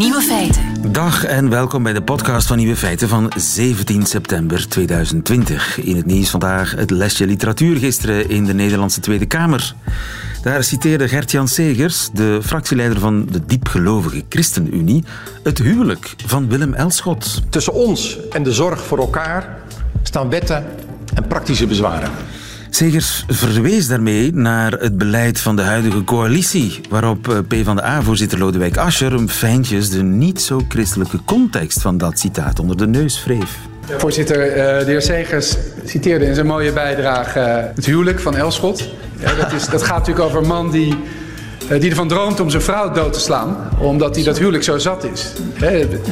Nieuwe Feiten. Dag en welkom bij de podcast van Nieuwe Feiten van 17 september 2020. In het nieuws vandaag het lesje literatuur gisteren in de Nederlandse Tweede Kamer. Daar citeerde Gert-Jan Segers, de fractieleider van de diepgelovige ChristenUnie, het huwelijk van Willem Elschot. Tussen ons en de zorg voor elkaar staan wetten en praktische bezwaren. Segers verwees daarmee naar het beleid van de huidige coalitie, waarop eh, PvdA-voorzitter Lodewijk Asscher hem fijntjes de niet zo christelijke context van dat citaat onder de neus wreef. Voorzitter, eh, de heer Segers citeerde in zijn mooie bijdrage het huwelijk van Elschot. Dat, is, dat gaat natuurlijk over een man die die ervan droomt om zijn vrouw dood te slaan. Omdat hij dat huwelijk zo zat is.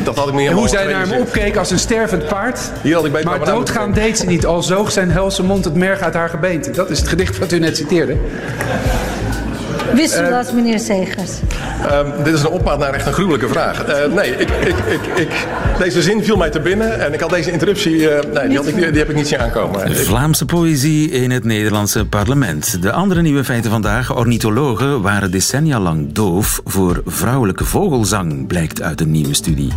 Dat had ik niet En hoe zij naar hem opkeek als een stervend paard. Hier had ik bij maar doodgaan deed ze niet. Al zoog zijn helse mond het merg uit haar gebeente. Dat is het gedicht wat u net citeerde. Wist u dat, meneer Segers? Um, dit is een opmaat naar echt een gruwelijke vraag. Uh, nee, ik, ik, ik, ik, deze zin viel mij te binnen en ik had deze interruptie, uh, nee, die, had ik, die, heb ik niet zien aankomen. Vlaamse poëzie in het Nederlandse parlement. De andere nieuwe feiten vandaag. Ornithologen waren decennia lang doof voor vrouwelijke vogelzang, blijkt uit een nieuwe studie.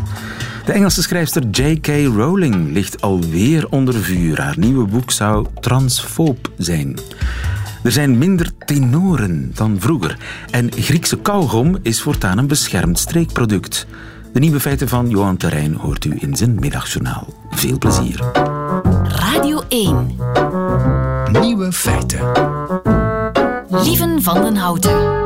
De Engelse schrijfster J.K. Rowling ligt alweer onder vuur. Haar nieuwe boek zou transfoob zijn. Er zijn minder tenoren dan vroeger. En Griekse kauwgom is voortaan een beschermd streekproduct. De nieuwe feiten van Johan Terrein hoort u in zijn middagjournaal. Veel plezier. Radio 1. Nieuwe feiten. Lieven van den Houten.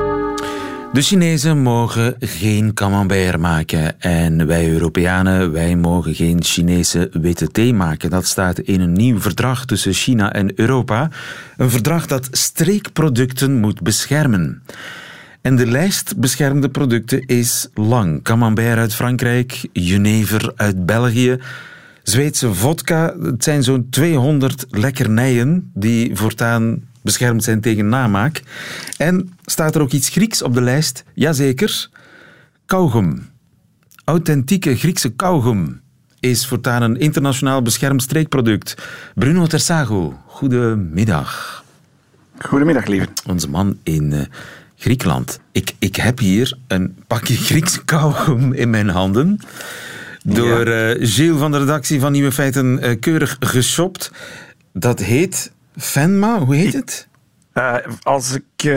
De Chinezen mogen geen camembert maken en wij Europeanen, wij mogen geen Chinese witte thee maken. Dat staat in een nieuw verdrag tussen China en Europa. Een verdrag dat streekproducten moet beschermen. En de lijst beschermde producten is lang. Camembert uit Frankrijk, Jenever uit België, Zweedse vodka. Het zijn zo'n 200 lekkernijen die voortaan beschermd zijn tegen namaak. En staat er ook iets Grieks op de lijst? Jazeker. Kauwgom. Authentieke Griekse kauwgom is voortaan een internationaal beschermd streekproduct. Bruno Tersago, goedemiddag. Goedemiddag, lieve. Onze man in uh, Griekenland. Ik, ik heb hier een pakje Griekse kauwgom in mijn handen. Door uh, Gilles van de redactie van Nieuwe Feiten uh, keurig geshopt. Dat heet Fenma, hoe heet het? Uh, als ik uh,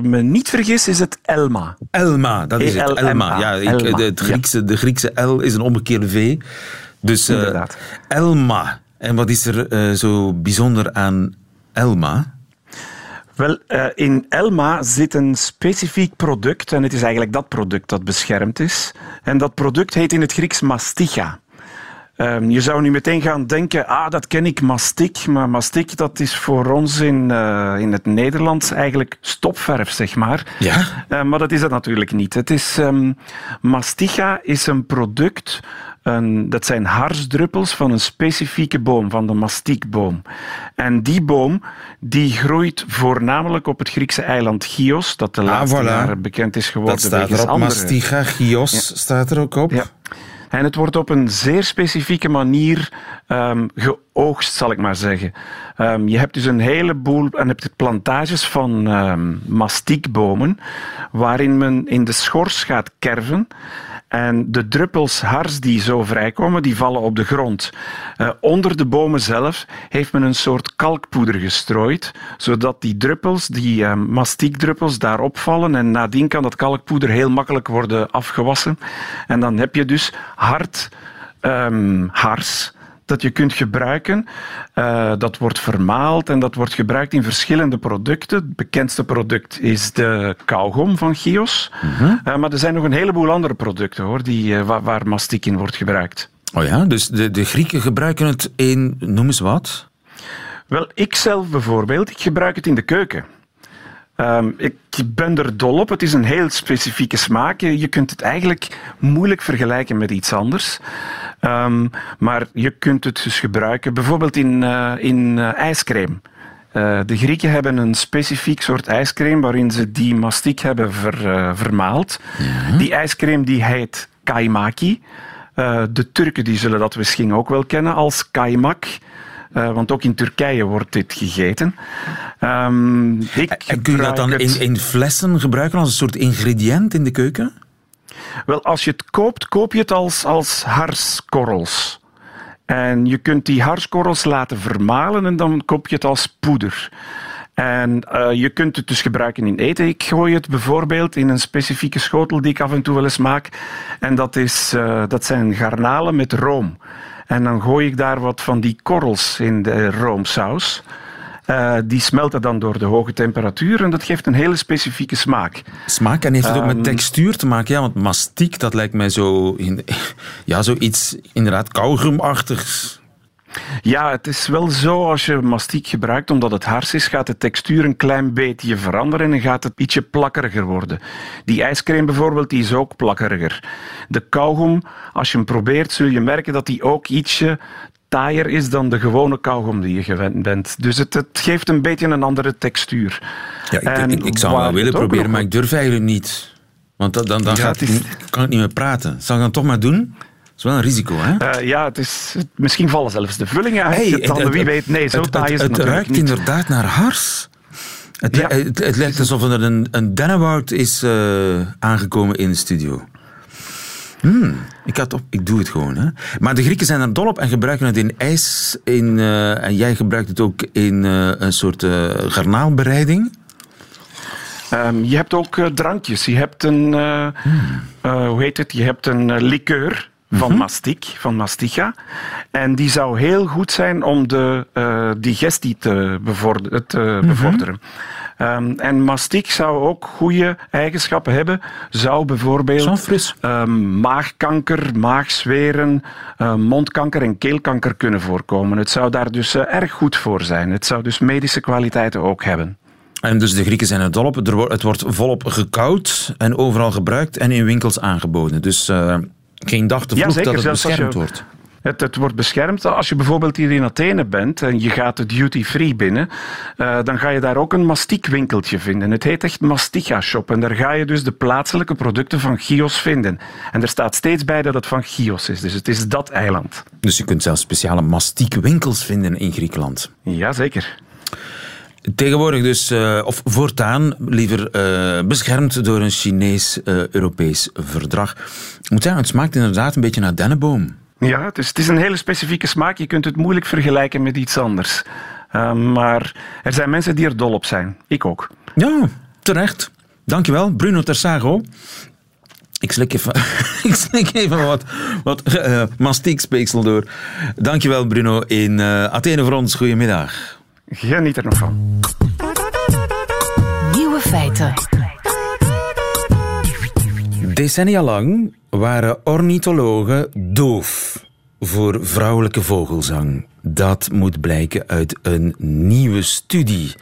me niet vergis, is het Elma. Elma, dat is het. Elma. Ja, ik. De, het Griekse, ja. de Griekse L is een omgekeerde V. Dus uh, Inderdaad. Elma. En wat is er zo bijzonder aan Elma? Wel, in Elma zit een specifiek product en het is eigenlijk dat product dat beschermd is. En dat product heet in het Grieks masticha. Um, je zou nu meteen gaan denken, ah, dat ken ik, mastic. Maar mastic, dat is voor ons in, uh, in het Nederlands eigenlijk stopverf, zeg maar. Ja? Uh, maar dat is het natuurlijk niet. Het is, um, masticha is een product, een, dat zijn harsdruppels van een specifieke boom, van de mastiekboom. En die boom, die groeit voornamelijk op het Griekse eiland Chios, dat de laatste ah, voilà. jaren bekend is geworden. Dat staat er op, andere... Chios ja. staat er ook op. Ja. En het wordt op een zeer specifieke manier um, geoogst, zal ik maar zeggen. Um, je hebt dus een heleboel en hebt plantages van um, mastiekbomen, waarin men in de schors gaat kerven. En de druppels hars die zo vrijkomen, die vallen op de grond. Uh, onder de bomen zelf heeft men een soort kalkpoeder gestrooid, zodat die druppels, die uh, mastiekdruppels, daarop vallen. En nadien kan dat kalkpoeder heel makkelijk worden afgewassen. En dan heb je dus hard um, hars dat je kunt gebruiken. Uh, dat wordt vermaald en dat wordt gebruikt in verschillende producten. Het bekendste product is de kauwgom van Gios. Mm -hmm. uh, maar er zijn nog een heleboel andere producten hoor, die, uh, waar, waar mastic in wordt gebruikt. Oh ja, dus de, de Grieken gebruiken het in, noem eens wat? Wel, ik zelf bijvoorbeeld, ik gebruik het in de keuken. Um, ik ben er dol op. Het is een heel specifieke smaak. Je kunt het eigenlijk moeilijk vergelijken met iets anders. Um, maar je kunt het dus gebruiken bijvoorbeeld in, uh, in uh, ijscrème. Uh, de Grieken hebben een specifiek soort ijscrème waarin ze die mastiek hebben ver, vermaald. Ja. Die ijscrème die heet kaimaki. de Turken die zullen dat misschien ook wel kennen als kaimak. Uh, want ook in Turkije wordt dit gegeten. Um, ik en kun je dat dan in, in, flessen gebruiken als een soort ingrediënt in de keuken? Wel, als je het koopt, koop je het als, als harskorrels. En je kunt die harskorrels laten vermalen en dan koop je het als poeder. En uh, je kunt het dus gebruiken in eten. Ik gooi het bijvoorbeeld in een specifieke schotel die ik af en toe wel eens maak. En dat, is, uh, dat zijn garnalen met room. En dan gooi ik daar wat van die korrels in de roomsaus. Uh, die smelten dan door de hoge temperatuur en dat geeft een hele specifieke smaak. Smaak en heeft het ook met textuur te maken? Ja, want mastiek, dat lijkt mij zo... In, ja, zoiets inderdaad kauwgumachtigs. Ja, het is wel zo als je mastiek gebruikt, omdat het hars is, gaat de textuur een klein beetje veranderen en gaat het ietsje plakkeriger worden. Die ijscream bijvoorbeeld, die is ook plakkeriger. De kauwgom, als je hem probeert, zul je merken dat die ook ietsje taaier is dan de gewone kauwgom die je gewend bent. Dus het, het geeft een beetje een andere textuur. Ja, ik, ik, ik zou wel willen proberen, maar ik durf eigenlijk niet. Want dan, dan, dan ja, gaat, is... kan ik niet meer praten. Zal ik dan toch maar doen? is wel een risico, hè? Uh, ja, het is, misschien vallen zelfs de vullingen uit. Hey, wie weet. Nee, zo taai is het, het, het ruikt inderdaad naar hars. Het, ja. het, het, lijkt alsof er een, een dennenwoud is uh, aangekomen in de studio. Hmm, ik, had op, ik doe het gewoon. Hè. Maar de Grieken zijn er dol op en gebruiken het in ijs. In, uh, en jij gebruikt het ook in een soort garnaalbereiding. Um, je hebt ook drankjes. Je hebt een, hmm. hoe heet het? Je hebt een likeur van mm van mastica. En die zou heel goed zijn om de uh, digestie te, bevorder te mm -hmm. bevorderen. Um, en mastiek zou ook goede eigenschappen hebben. Zou bijvoorbeeld um, maagkanker, maagzweren, uh, mondkanker en keelkanker kunnen voorkomen. Het zou daar dus uh, erg goed voor zijn. Het zou dus medische kwaliteiten ook hebben. En dus de Grieken zijn er dol op. Het wordt volop gekoud en overal gebruikt en in winkels aangeboden. Dus uh, geen dag te vroeg dat het beschermd wordt. Het, het, wordt beschermd. Als je bijvoorbeeld hier in Athene bent en je gaat de duty-free binnen, uh, dan ga je daar ook een mastiekwinkeltje vinden. Het heet echt Mastica Shop. En daar ga je dus de plaatselijke producten van Chios vinden. En er staat steeds bij dat het van Chios is. Dus het is dat eiland. Dus je kunt zelfs speciale mastiekwinkels vinden in Griekenland. Jazeker. Tegenwoordig dus, uh, of voortaan, liever uh, beschermd door een Chinees-Europees verdrag. Ik moet zeggen, het smaakt inderdaad een beetje naar dennenboom. Ja, het is, het is een hele specifieke smaak. Je kunt het moeilijk vergelijken met iets anders. Uh, maar er zijn mensen die er dol op zijn. Ik ook. Ja, terecht. Dankjewel, Bruno Tersago. Ik slik even, ik slik even wat, wat uh, mastiekspeeksel door. Dankjewel, Bruno, in uh, Athene voor ons. Goedemiddag. Geniet er nog van. Nieuwe feiten. Decennia lang waren ornithologen doof voor vrouwelijke vogelzang. Dat moet blijken uit een nieuwe studie.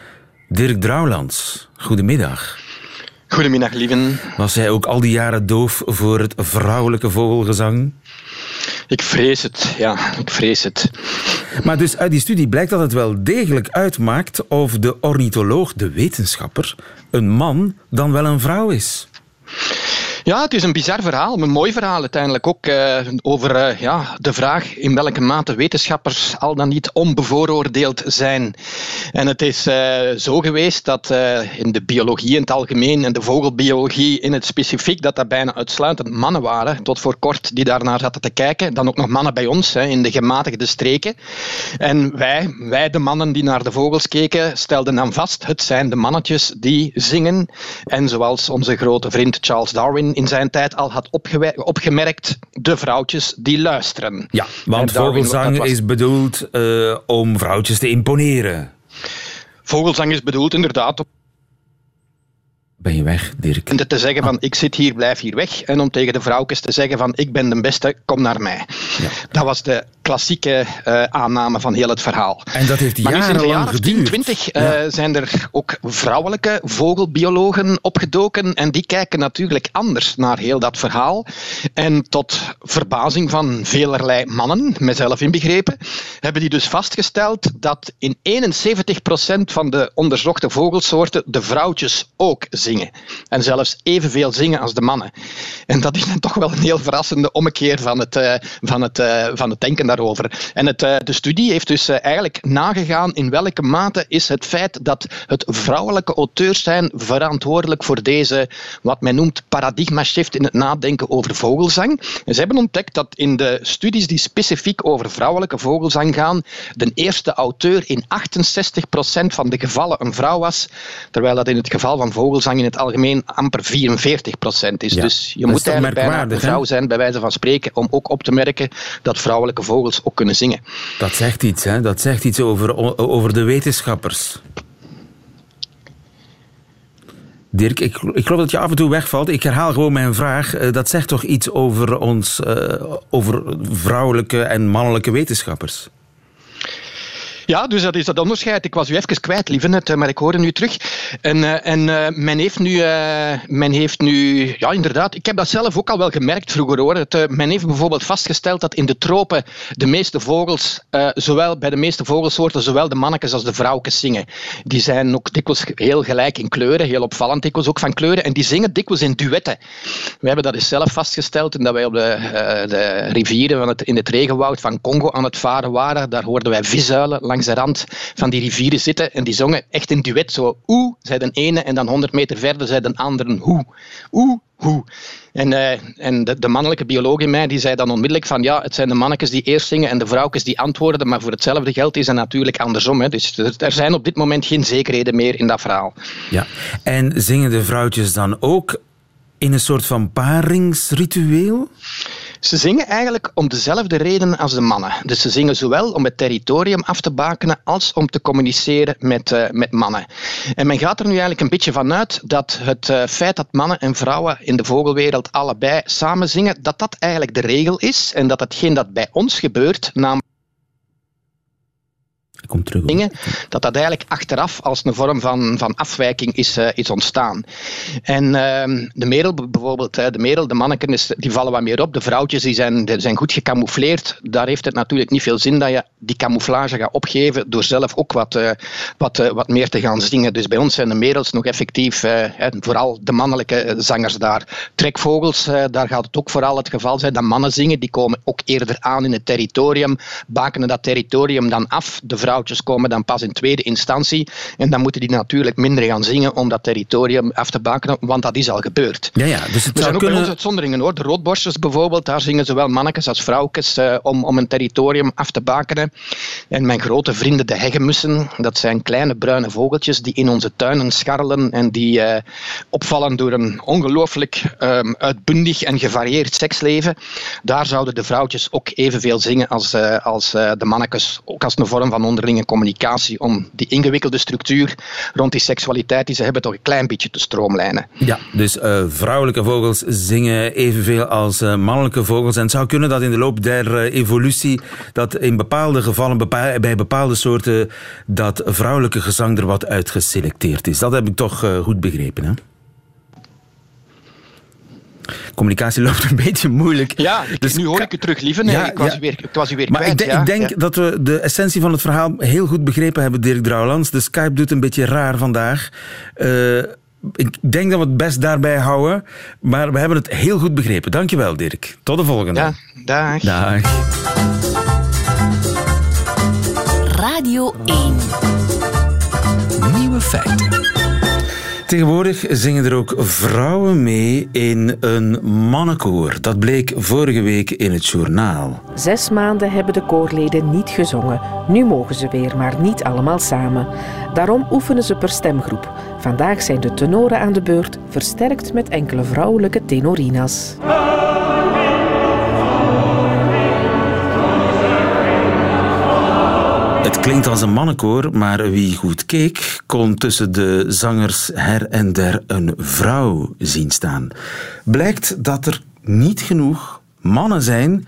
Dirk Drouwlands, goedemiddag. Goedemiddag, lieven. Was hij ook al die jaren doof voor het vrouwelijke vogelgezang? Ik vrees het, ja, ik vrees het. Maar dus uit die studie blijkt dat het wel degelijk uitmaakt of de ornitholoog, de wetenschapper, een man dan wel een vrouw is. Ja, het is een bizar verhaal, een mooi verhaal uiteindelijk ook uh, over uh, ja, de vraag in welke mate wetenschappers al dan niet onbevooroordeeld zijn. En het is uh, zo geweest dat in de biologie in het algemeen en de vogelbiologie in het specifiek, dat dat bijna uitsluitend mannen waren, tot voor kort die daarnaar zaten te kijken. Dan ook nog mannen bij ons, hè, in de gematigde streken. En wij, wij, de mannen die naar de vogels keken, stelden dan vast, het zijn de mannetjes die zingen. En zoals onze grote vriend Charles Darwin in zijn tijd al had opgemerkt, de vrouwtjes die luisteren. Ja, want vogelzang was... is bedoeld uh, om vrouwtjes te imponeren. Vogelzang is bedoeld inderdaad ben je weg, Dirk. En te zeggen van ik zit hier, blijf hier weg. En om tegen de vrouwtjes te zeggen van ik ben de beste, kom naar mij. Ja. Dat was de klassieke uh, aanname van heel het verhaal. En dat heeft maar jarenlang in de jaren 10, 20 uh, zijn er ook vrouwelijke vogelbiologen opgedoken en die kijken natuurlijk anders naar heel dat verhaal. En tot verbazing van velerlei mannen, mezelf inbegrepen, hebben die dus vastgesteld dat in 71% van de onderzochte vogelsoorten de vrouwtjes ook zingen. En zelfs evenveel zingen als de mannen. En dat is dan toch wel een heel verrassende ommekeer van het, uh, van het, van het denken daar daarover. En het, de studie heeft dus eigenlijk nagegaan in welke mate is het feit dat het vrouwelijke auteurs zijn verantwoordelijk voor deze, wat men noemt, paradigma shift in het nadenken over vogelzang. En ze hebben ontdekt dat in de studies die specifiek over vrouwelijke vogelzang gaan, de eerste auteur in 68% van de gevallen een vrouw was, terwijl dat in het geval van vogelzang in het algemeen amper 44% is. dus je moet eigenlijk bijna een vrouw zijn, bij wijze van spreken, om ook op te merken dat vrouwelijke vogels ook kunnen zingen. Dat zegt iets, hè? Dat zegt iets over, over de wetenschappers. Dirk, ik, ik geloof dat je af en toe wegvalt. Ik herhaal gewoon mijn vraag. Eh, dat zegt toch iets over ons, uh, over vrouwelijke en mannelijke wetenschappers? Ja, dus dat is dat onderscheid. Ik was u even kwijt, lieve, maar ik hoorde nu terug. En, uh, en uh, men heeft nu, uh, men heeft nu, ja inderdaad, ik heb dat zelf ook al wel gemerkt vroeger hoor. Men heeft bijvoorbeeld vastgesteld dat in de tropen de meeste vogels, zowel bij de meeste vogelsoorten, zowel de mannetjes als de vrouwtjes zingen. Die zijn ook dikwijls heel gelijk in kleuren, heel opvallend dikwijls ook van kleuren, en die zingen dikwijls in duetten. We hebben dat eens zelf vastgesteld en dat wij op de, de rivieren van het, in het regenwoud van Congo aan het varen waren. Daar hoorden wij vishuilen langs de rand van die rivieren zitten en die zongen echt in duet. Zo oeh, zei de ene en dan 100 meter verder zei de andere hoe. Oeh, hoe. En, uh, en de, de, mannelijke bioloog in mij die zei dan onmiddellijk van ja, het zijn de mannetjes die eerst zingen en de vrouwtjes die antwoorden, maar voor hetzelfde geld is het natuurlijk andersom. Hè. Dus er zijn op dit moment geen zekerheden meer in dat verhaal. Ja, en zingen de vrouwtjes dan ook in een soort van paringsritueel? Ze zingen eigenlijk om dezelfde reden als de mannen. Dus ze zingen zowel om het territorium af te bakenen als om te communiceren met, uh, met mannen. En men gaat er nu eigenlijk een beetje vanuit dat het uh, feit dat mannen en vrouwen in de vogelwereld allebei samen zingen, dat dat eigenlijk de regel is en dat hetgeen dat bij ons gebeurt, namelijk Komt terug. Dingen, dat dat eigenlijk achteraf als een vorm van, van afwijking is, uh, is ontstaan. En uh, de merel bijvoorbeeld, de merel, de manneken, die vallen wat meer op. De vrouwtjes die zijn, die zijn goed gecamoufleerd. Daar heeft het natuurlijk niet veel zin dat je die camouflage gaat opgeven door zelf ook wat, uh, wat, uh, wat meer te gaan zingen. Dus bij ons zijn de merels nog effectief, vooral de mannelijke zangers daar. Trekvogels, daar gaat het ook vooral het geval zijn dat mannen zingen. Die komen ook eerder aan in het territorium, bakenen dat territorium dan af. De vrouw komen dan pas in tweede instantie. En dan moeten die natuurlijk minder gaan zingen om dat territorium af te bakenen, want dat is al gebeurd. Ja, ja, dus het er zijn ook kunnen... bij ons uitzonderingen hoor. De roodborstjes bijvoorbeeld, daar zingen zowel mannetjes als vrouwtjes uh, om, om een territorium af te bakenen. En mijn grote vrienden, de hegemussen, dat zijn kleine bruine vogeltjes die in onze tuinen scharrelen en die uh, opvallen door een ongelooflijk um, uitbundig en gevarieerd seksleven. Daar zouden de vrouwtjes ook evenveel zingen als, uh, als de mannetjes, ook als een vorm van onderlinge communicatie om die ingewikkelde structuur rond die seksualiteit die ze hebben toch een klein beetje te stroomlijnen. Ja, dus uh, vrouwelijke vogels zingen evenveel als uh, mannelijke vogels. En het zou kunnen dat in de loop der uh, evolutie dat in bepaalde gevallen, bij bepaalde soorten, dat vrouwelijke gezang er wat uitgeselecteerd is. Dat heb ik toch goed begrepen, hè? Communicatie loopt een beetje moeilijk. Ja, dus nu hoor ik het terug, lieve. Ja, ik, was ja. weer, ik was u weer maar kwijt. Ik, ja, ik denk dat we de essentie van het verhaal heel goed begrepen hebben, Dirk Drouwlands. De Skype doet een beetje raar vandaag. Uh, ik denk dat we het best daarbij houden, maar we hebben het heel goed begrepen. Dankjewel, Dirk. Tot de volgende. Ja, dag. Dag. Radio 1. Nieuwe feiten. Tegenwoordig zingen er ook vrouwen mee in een mannenkoor. Dat bleek vorige week in het journaal. Zes maanden hebben de koorleden niet gezongen. Nu mogen ze weer, maar niet allemaal samen. Daarom oefenen ze per stemgroep. Vandaag zijn de tenoren aan de beurt, versterkt met enkele vrouwelijke tenorinas. Het klinkt als een mannenkoor, maar wie goed keek, kon tussen de zangers her en der een vrouw zien staan. Blijkt dat er niet genoeg mannen zijn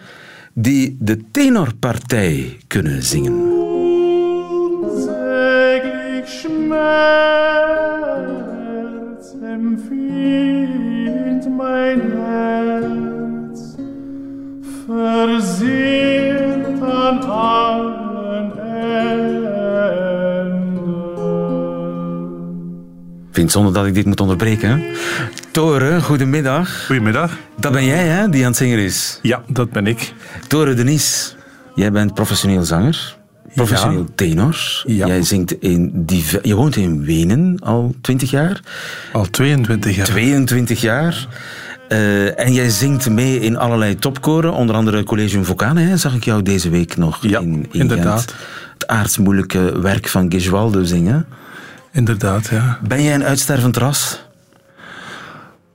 die de tenorpartij kunnen zingen. Mein Herz an allen vind het zonde dat ik dit moet onderbreken. Tore, goedemiddag. Goedemiddag. Dat ben jij, hè, die aan het zingen is? Ja, dat ben ik. Tore Denis. Jij bent professioneel zanger, professioneel tenor. Ja. Jij zingt in je woont in Wenen al 20 jaar. Al 22 jaar. 22 jaar. Eh, en jij zingt mee in allerlei topkoren, onder andere Collegium Vocane, hè, zag ik jou deze week nog Ja, in, in inderdaad. Gent. Het aardsmoeilijke werk van Gesualdo zingen. Inderdaad, ja. Ben jij een uitstervend ras?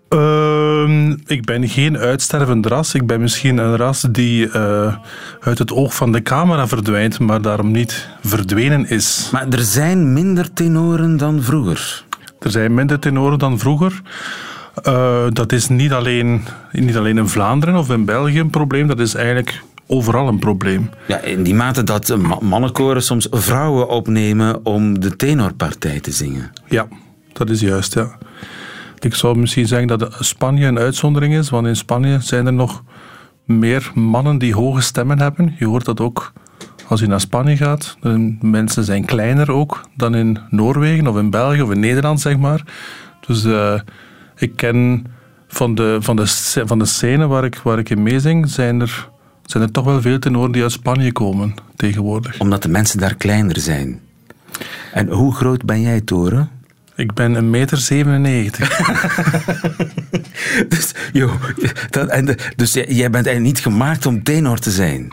Ehm, ik ben geen uitstervend ras. Ik ben misschien een ras die eh, uit het oog van de camera verdwijnt, maar daarom niet verdwenen is. Maar er zijn minder tenoren dan vroeger. Er zijn minder tenoren dan vroeger. Eh, dat is niet alleen, niet alleen in Vlaanderen of in België een probleem, dat is eigenlijk overal een probleem. Ja, in die mate dat ma- mannenkoren soms vrouwen opnemen om de tenorpartij te zingen. Ja, dat is juist, ja. Ik zou misschien zeggen dat Spanje een uitzondering is, want in Spanje zijn er nog meer mannen die hoge stemmen hebben. Je hoort dat ook als je naar Spanje gaat. De mensen zijn kleiner ook dan in Noorwegen of in België of in Nederland, zeg maar. Dus eh, ik ken van de, van de, van de scène waar ik, waar ik in meezing, zijn er, zijn er toch wel veel tenoren die uit Spanje komen tegenwoordig. Omdat de mensen daar kleiner zijn. En hoe groot ben jij, Toren? Ik ben een meter 97. Dus, joh, dat, en de- dus jij jij bent eigenlijk niet gemaakt om tenor te zijn.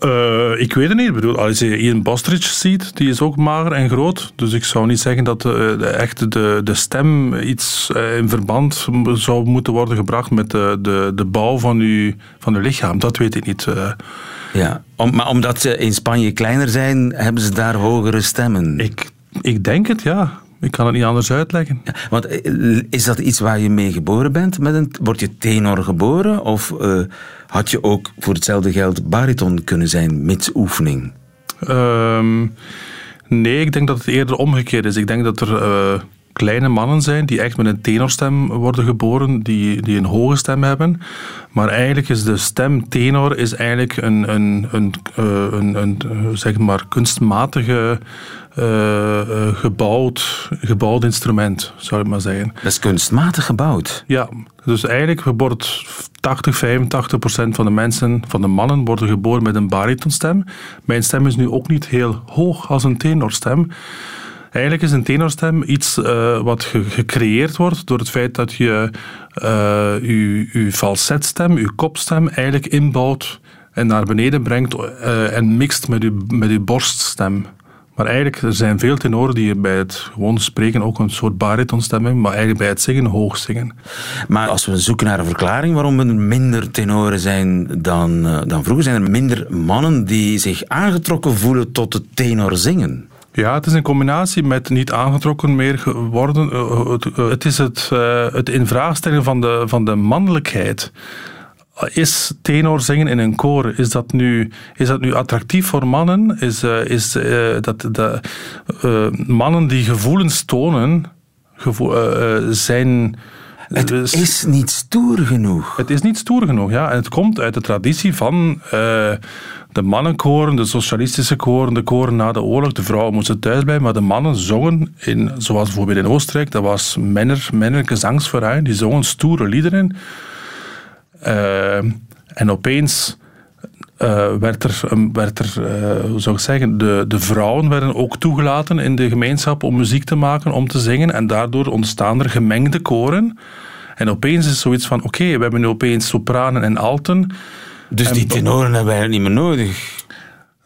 Eh, ik weet het niet. Ik bedoel, als je Ian Bostridge ziet, die is ook mager en groot. Dus ik zou niet zeggen dat de, de, echt de, de stem iets eh, in verband zou moeten worden gebracht met de, de, de bouw van uw, van uw lichaam. Dat weet ik niet. eh. Ja, om, maar omdat ze in Spanje kleiner zijn, hebben ze daar hogere stemmen. ik, ik denk het, ja. Ik kan het niet anders uitleggen. Ja, want eh, is dat iets waar je mee geboren bent? Met een, word je tenor geboren? Of eh, had je ook voor hetzelfde geld bariton kunnen zijn, mits oefening? Ehm, nee, ik denk dat het eerder omgekeerd is. Ik denk dat er eh, kleine mannen zijn die echt met een tenorstem worden geboren, die, die een hoge stem hebben. Maar eigenlijk is de stem tenor is eigenlijk een, een, een, een, een, zeg maar kunstmatige gebouwd, gebouwd instrument, zou ik maar zeggen. Dat is kunstmatig gebouwd. Ja, dus eigenlijk wordt 80, 85 procent van de mensen, van de mannen, worden geboren met een baritonstem. Mijn stem is nu ook niet heel hoog als een tenorstem. Eigenlijk is een tenorstem iets eh, wat ge- gecreëerd wordt door het feit dat je eh je, je falsetstem, je kopstem, eigenlijk inbouwt en naar beneden brengt eh, en mixt met je, met je borststem. Maar eigenlijk, er zijn veel tenoren die bij het gewoon spreken ook een soort baritonstem hebben, maar eigenlijk bij het zingen hoog zingen. Maar als we zoeken naar een verklaring waarom er minder tenoren zijn dan, eh, dan vroeger, zijn er minder mannen die zich aangetrokken voelen tot het tenor zingen. Ja, het is een combinatie met niet aangetrokken meer geworden. Eh, Het, eh, het is het, het infraagstellen van de, van de mannelijkheid. Is tenor zingen in een koor, is dat nu, is dat nu attractief voor mannen? Is, eh, is eh, dat de eh, mannen die gevoelens tonen, gevo- zijn... Het is niet stoer genoeg. Het is niet stoer genoeg, ja. En het komt uit de traditie van de mannenkoren, de socialistische koren, de koren na de oorlog. De vrouwen moesten thuis blijven, maar de mannen zongen, in, zoals bijvoorbeeld in Oostenrijk, dat was Männer, Männergesangsverein, die zongen stoere liederen. Eh, en opeens eh, werd er, werd er eh, hoe zou ik zeggen, de, de vrouwen werden ook toegelaten in de gemeenschap om muziek te maken, om te zingen. En daardoor ontstaan er gemengde koren. En opeens is zoiets van, oké, we hebben nu opeens sopranen en alten. Dus die tenoren hebben wij niet meer nodig.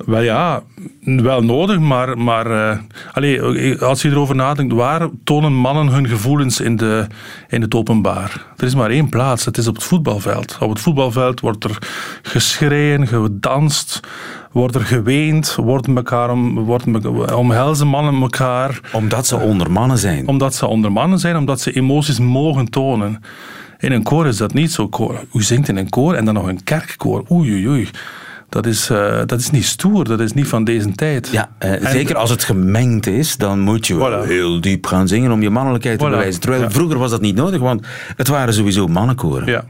Wel ja, wel nodig, maar, maar eh, allee, als je erover nadenkt, waar tonen mannen hun gevoelens in, de, in het openbaar? Er is maar één plaats, het is op het voetbalveld. Op het voetbalveld wordt er geschreven, gedanst, wordt er geweend, wordt elkaar om, wordt me- omhelzen mannen elkaar. Omdat ze onder mannen zijn. Omdat ze onder mannen zijn, omdat ze emoties mogen tonen. In een koor is dat niet zo. Koor- U zingt in een koor en dan nog een kerkkoor. Oei, oei, oei. Dat is, eh, dat is niet stoer, dat is niet van deze tijd. Ja, eh, zeker als het gemengd is, dan moet je Voilà. heel diep gaan zingen om je mannelijkheid te Voilà. bewijzen. Terwijl Ja. vroeger was dat niet nodig, want het waren sowieso mannenkoren. Ja.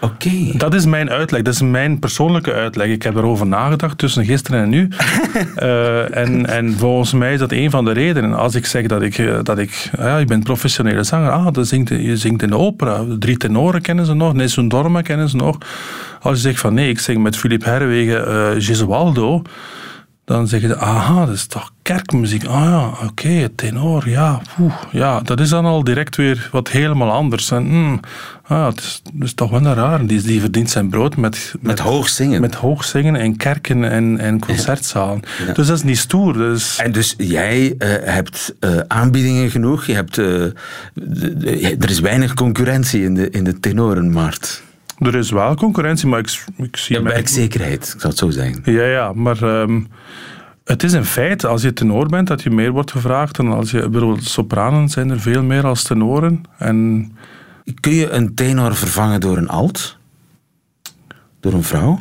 Oké. Dat is mijn uitleg, dat is mijn persoonlijke uitleg. Ik heb erover nagedacht tussen gisteren en nu. Eh, en, en volgens mij is dat een van de redenen. Als ik zeg dat ik, eh, dat ik ja, je bent professionele zanger, ah, dat zingt, je zingt in de opera. Drie tenoren kennen ze nog, Nessun Dorma kennen ze nog. Als je zegt van nee, ik zing met Philippe Herwegen uh, Gesualdo, dan zeggen ze, aha, dat is toch kerkmuziek. Ah ja, oké, tenor, ja. Oeh, ja, dat is dan al direct weer wat helemaal anders. En, mm, ah, het, is, het is toch wel een raar. Die, die verdient zijn brood met... Met, hoog zingen. Met hoog zingen in kerken en, en concertzalen. Ja. Dus dat is niet stoer. Dus... En dus jij uh, hebt uh, aanbiedingen genoeg. Je hebt, uh, er is weinig concurrentie in de, in de tenorenmarkt. Er is wel concurrentie, maar ik, ik zie... Ja, werkzekerheid, ik zou het zo zeggen. Ja, ja, maar... Um, het is een feit, als je tenor bent, dat je meer wordt gevraagd. En als je, bijvoorbeeld sopranen zijn er veel meer als tenoren. En... Kun je een tenor vervangen door een alt? Door een vrouw?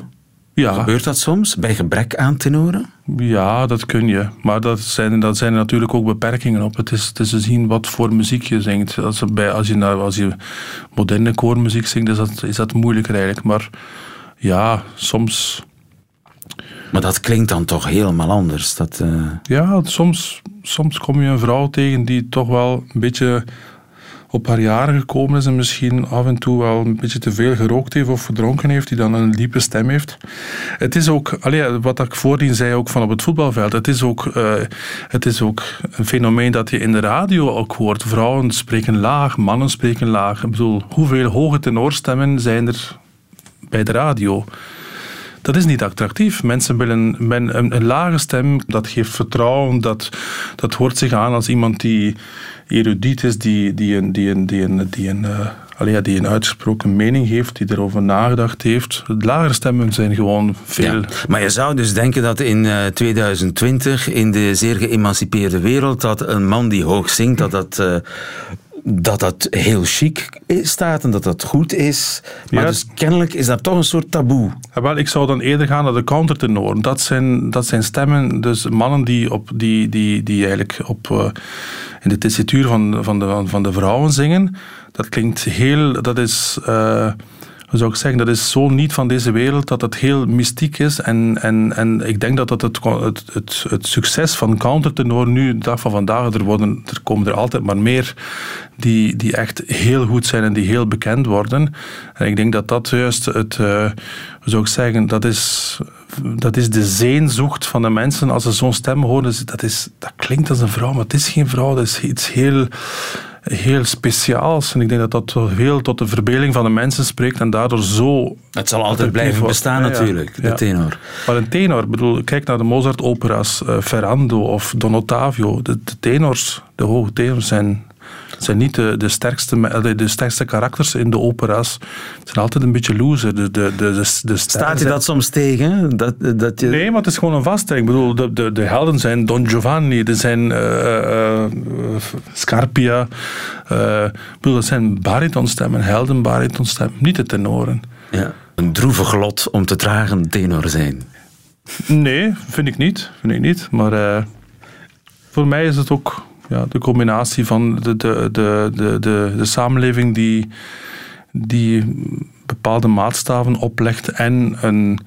Ja. Gebeurt dat soms, bij gebrek aan tenoren? Ja, dat kun je. Maar dat zijn, dat zijn er natuurlijk ook beperkingen op. Het is, het is te zien wat voor muziek je zingt. Als, je, bij, als, je, nou, als je moderne koormuziek zingt, is dat, is dat moeilijker eigenlijk. Maar ja, soms... Maar dat klinkt dan toch helemaal anders? Dat, uh... Ja, soms, soms kom je een vrouw tegen die toch wel een beetje op haar jaren gekomen is en misschien af en toe wel een beetje te veel gerookt heeft of gedronken heeft, die dan een diepe stem heeft. Het is ook, wat ik voordien zei ook van op het voetbalveld, het is, ook, uh, het is ook een fenomeen dat je in de radio ook hoort. Vrouwen spreken laag, mannen spreken laag. Ik bedoel, hoeveel hoge tenorstemmen zijn er bij de radio? dat is niet attractief. Mensen willen een, een, lage stem, dat geeft vertrouwen, dat, dat hoort zich aan als iemand die erudiet is, die, een, die een, die een, die een, allee, die een uitgesproken mening heeft, die erover nagedacht heeft. De lagere stemmen zijn gewoon veel. Ja, maar je zou dus denken dat in uh, 2020, in de zeer geëmancipeerde wereld, dat een man die hoog zingt, dat dat uh, dat dat heel chic staat en dat dat goed is. Maar ja. dus kennelijk is dat toch een soort taboe. Ja, wel, ik zou dan eerder gaan naar de countertenoren. Dat zijn, dat zijn stemmen, dus mannen die, op, die, die, die eigenlijk op, uh, in de tessituur van, van, de, van de vrouwen zingen. Dat klinkt heel... Dat is... Uh, zou ik zeggen, dat is zo niet van deze wereld dat het heel mystiek is. En, en, en ik denk dat dat het, het, het, succes van countertenor nu, de dag van vandaag, er, worden, er komen er altijd maar meer die, die echt heel goed zijn en die heel bekend worden. En ik denk dat dat juist het, uh, zou ik zeggen, dat is, dat is de zeenzocht van de mensen. Als ze zo'n stem horen, dat, is, dat klinkt als een vrouw, maar het is geen vrouw, dat is iets heel heel speciaals. En ik denk dat dat heel tot de verbeelding van de mensen spreekt en daardoor zo... Het zal altijd blijven bestaan ja, natuurlijk, ja. de tenor. Maar een tenor, bedoel, kijk naar de Mozart-opera's, uh, Ferrando of Don Ottavio. De, de tenors, de hoge tenors zijn zijn niet de, de, sterkste, de, de sterkste karakters in de opera's. Het zijn altijd een beetje loser. De, de, de, de, de Staat je dat soms tegen? Dat, dat je... Nee, maar het is gewoon een vaststelling. Ik bedoel, de, de, de helden zijn Don Giovanni, er zijn uh, uh, Scarpia. Uh, bedoel, dat zijn baritonstemmen, helden baritonstemmen, niet de tenoren. Ja. Een droevig lot om te dragen tenor zijn. Nee, vind ik niet. Vind ik niet. Maar voor mij is het ook ja, de combinatie van de, de, de, de, de, samenleving die, die bepaalde maatstaven oplegt en een,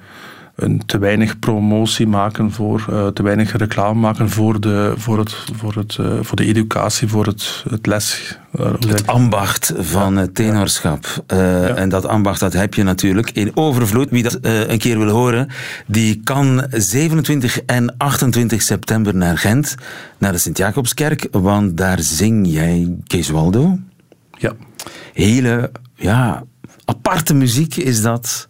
een te weinig promotie maken voor, uh, te weinig reclame maken voor de, voor het, voor het, uh, voor de educatie, voor het, het les. Uh, het ambacht van het tenorschap. Ja. En dat ambacht dat heb je natuurlijk in overvloed. Wie dat een keer wil horen, die kan 27 en 28 september naar Gent, naar de Sint-Jacobskerk, want daar zing jij Kees Waldo. Ja. Hele, ja, aparte muziek is dat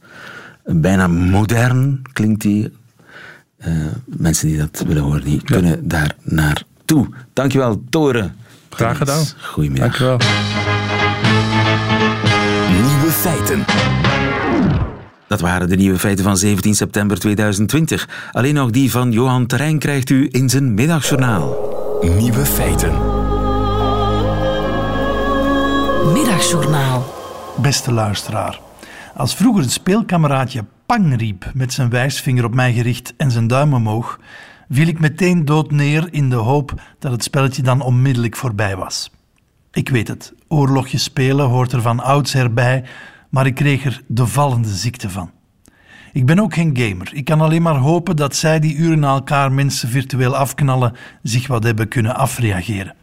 bijna modern klinkt die. Uh, mensen die dat willen horen, die ja. kunnen daar naartoe. Dankjewel, Toren. Graag gedaan. Goedemiddag. Dankjewel. Nieuwe feiten. Dat waren de nieuwe feiten van 17 september 2020. Alleen nog die van Johan Terrein krijgt u in zijn middagjournaal. Nieuwe feiten. Middagjournaal. Beste luisteraar. Als vroeger een speelkameraadje pang riep met zijn wijsvinger op mij gericht en zijn duim omhoog, viel ik meteen dood neer in de hoop dat het spelletje dan onmiddellijk voorbij was. Ik weet het, oorlogjes spelen hoort er van oudsher bij, maar ik kreeg er de vallende ziekte van. Ik ben ook geen gamer. Ik kan alleen maar hopen dat zij die uren na elkaar mensen virtueel afknallen zich wat hebben kunnen afreageren.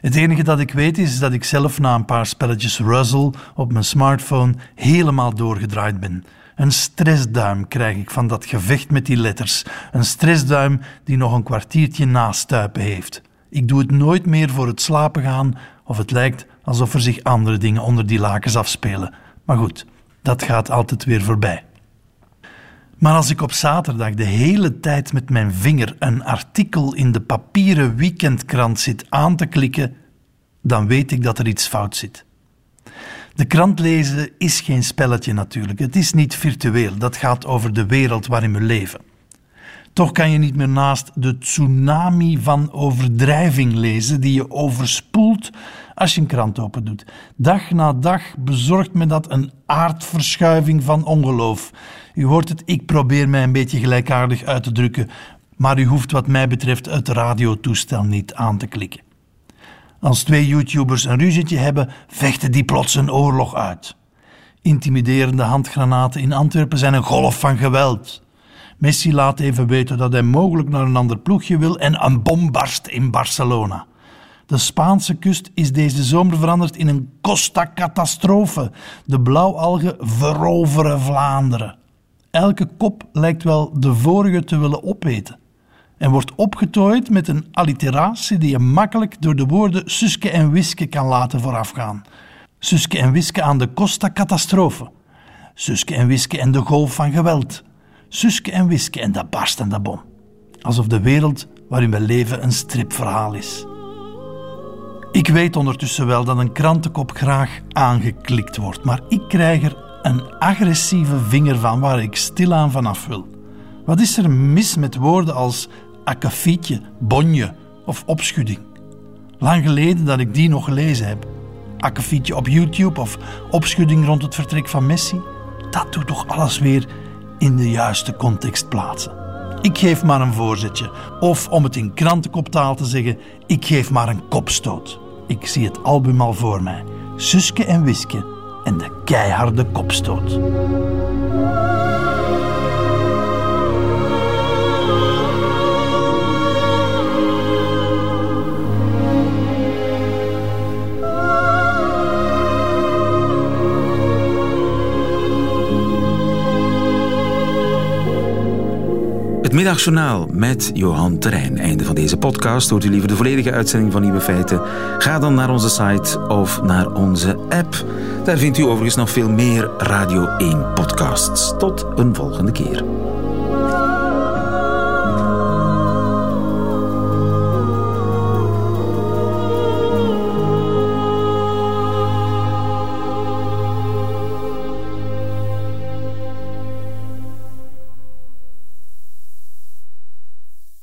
Het enige dat ik weet is dat ik zelf na een paar spelletjes Ruzzle op mijn smartphone helemaal doorgedraaid ben. Een stressduim krijg ik van dat gevecht met die letters. Een stressduim die nog een kwartiertje nastuipen heeft. Ik doe het nooit meer voor het slapen gaan of het lijkt alsof er zich andere dingen onder die lakens afspelen. Maar goed, dat gaat altijd weer voorbij. Maar als ik op zaterdag de hele tijd met mijn vinger een artikel in de papieren weekendkrant zit aan te klikken, dan weet ik dat er iets fout zit. De krant lezen is geen spelletje natuurlijk. Het is niet virtueel. Dat gaat over de wereld waarin we leven. Toch kan je niet meer naast de tsunami van overdrijving lezen die je overspoelt als je een krant open doet. Dag na dag bezorgt me dat een aardverschuiving van ongeloof. U hoort het, ik probeer mij een beetje gelijkaardig uit te drukken, maar u hoeft wat mij betreft het radiotoestel niet aan te klikken. Als twee YouTubers een ruzietje hebben, vechten die plots een oorlog uit. Intimiderende handgranaten in Antwerpen zijn een golf van geweld. Messi laat even weten dat hij mogelijk naar een ander ploegje wil en een bom barst in Barcelona. De Spaanse kust is deze zomer veranderd in een Costa Catastrofe. De blauwalgen veroveren Vlaanderen. Elke kop lijkt wel de vorige te willen opeten en wordt opgetooid met een alliteratie die je makkelijk door de woorden Suske en Wiske kan laten voorafgaan. Suske en Wiske aan de Costa Catastrofe. Suske en Wiske en de golf van geweld. Suske en Wiske en de barstende bom. Alsof de wereld waarin we leven een stripverhaal is. Ik weet ondertussen wel dat een krantenkop graag aangeklikt wordt, maar ik krijg er een agressieve vinger van waar ik stilaan vanaf wil. Wat is er mis met woorden als akkefietje, bonje of opschudding? Lang geleden dat ik die nog gelezen heb. Akkefietje op YouTube of opschudding rond het vertrek van Messi. Dat doet toch alles weer in de juiste context plaatsen. Ik geef maar een voorzetje. Of om het in krantenkoptaal te zeggen, ik geef maar een kopstoot. Ik zie het album al voor mij. Suske en Wiske en de keiharde kopstoot. Het middagjournaal met Johan Terrein. Einde van deze podcast. Hoort u liever de volledige uitzending van Nieuwe Feiten? Ga dan naar onze site of naar onze app. Daar vindt u overigens nog veel meer Radio 1 podcasts. Tot een volgende keer.